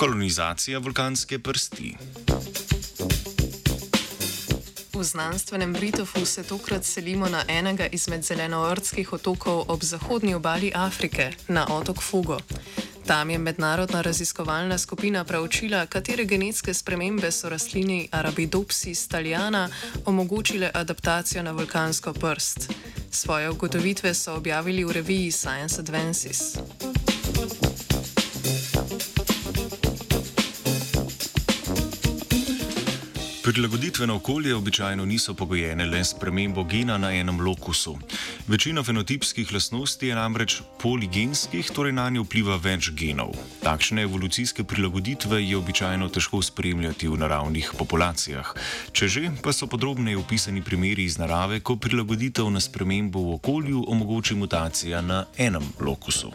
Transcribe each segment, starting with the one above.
kolonizacija vulkanske prsti. V znanstvenem Britofu se tokrat selimo na enega izmed zelenoordskih otokov ob zahodnji obali Afrike, na otok Fugo. Tam je mednarodna raziskovalna skupina preučila, katere genetske spremembe so rastlini Arabidopsis talijana omogočile adaptacijo na vulkansko prst. Svoje ugotovitve so objavili v reviji Science Advances. Prilagoditveno okolje običajno niso pogojene le s premembo gena na enem lokusu. Večina fenotipskih lastnosti je namreč poligenskih, torej na nje vpliva več genov. Takšne evolucijske prilagoditve je običajno težko spremljati v naravnih populacijah. Če že, pa so podrobneje opisani primeri iz narave, ko prilagoditev na spremembo v okolju omogoči mutacija na enem lokusu.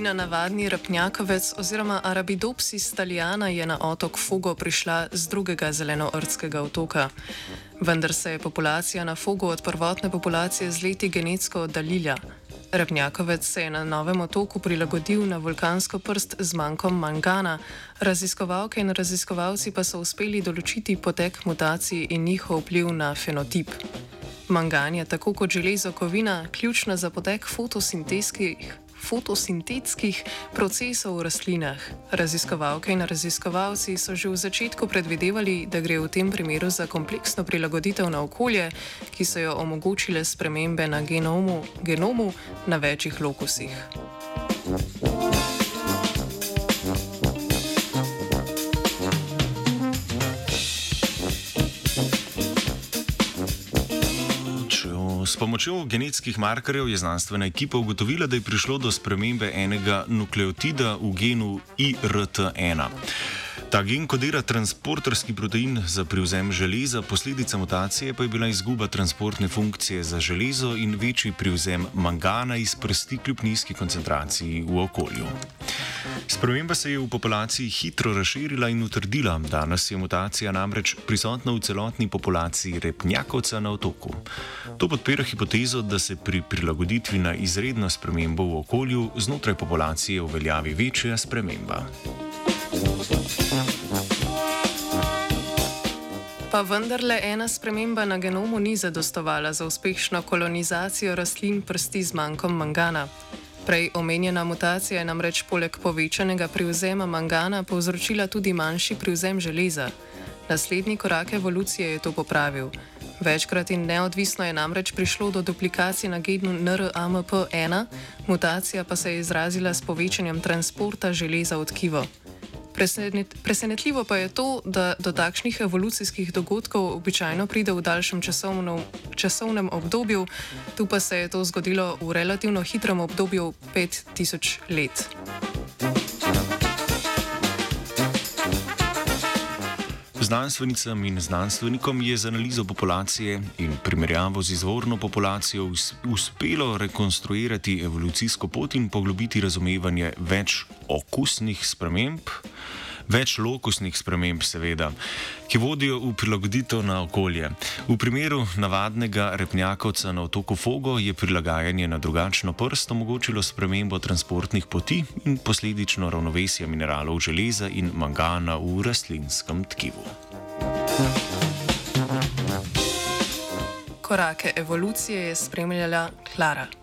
Rastlina navadni rapnjakovec oziroma Arabidopsis talijana je na otok Fogo prišla z drugega zelenoordskega otoka. Vendar se je populacija na Fogo od prvotne populacije z leti genetsko oddaljila. Rapnjakovec se je na novem otoku prilagodil na vulkansko prst z manjkom mangana, raziskovalke in raziskovalci pa so uspeli določiti potek mutacij in njihov vpliv na fenotip. Mangan je tako kot železo kovina ključna za potek fotosintetskih fotosintetskih procesov v rastlinah. Raziskovalke in raziskovalci so že v začetku predvidevali, da gre v tem primeru za kompleksno prilagoditev na okolje, ki so jo omogočile spremembe na genomu, genomu na večjih lokusih. S pomočjo genetskih markerjev je znanstvena ekipa ugotovila, da je prišlo do spremembe enega nukleotida v genu IRT1. Ta gen kodira transporterski protein za prevzem železa, posledica mutacije pa je bila izguba transportne funkcije za železo in večji prevzem mangana iz prsti kljub nizki koncentraciji v okolju. Sprememba se je v populaciji hitro razširila in utrdila. Danes je mutacija namreč prisotna v celotni populaciji repnjakovca na otoku. To podpira hipotezo, da se pri prilagoditvi na izredno spremembo v okolju znotraj populacije uveljavi večja sprememba. Pa vendarle ena sprememba na genomu ni zadostovala za uspešno kolonizacijo rastlin prsti z manjkom mangana. Prej omenjena mutacija je namreč poleg povečanega privzema mangana povzročila tudi manjši privzem železa. Naslednji korak evolucije je to popravil. Večkrat in neodvisno je namreč prišlo do duplikacije na genu NRAMP1, mutacija pa se je izrazila s povečanjem transporta železa v tkivo. Presenet, presenetljivo pa je to, da do takšnih evolucijskih dogodkov običajno pride v daljšem časovno, časovnem obdobju, tu pa se je to zgodilo v relativno hitrem obdobju 5000 let. Znanstvenicam in znanstvenikom je z analizo populacije in primerjavo z izvorno populacijo uspelo rekonstruirati evolucijsko pot in poglobiti razumevanje več okusnih sprememb, več lokusnih sprememb, seveda, ki vodijo v prilagoditev na okolje. V primeru navadnega repnjakovca na otoku Fogo je prilagajanje na drugačno prst omogočilo spremembo transportnih poti in posledično ravnovesje mineralov železa in mangana v rastlinskem tkivu. Korake evolucije je spremljala Klara.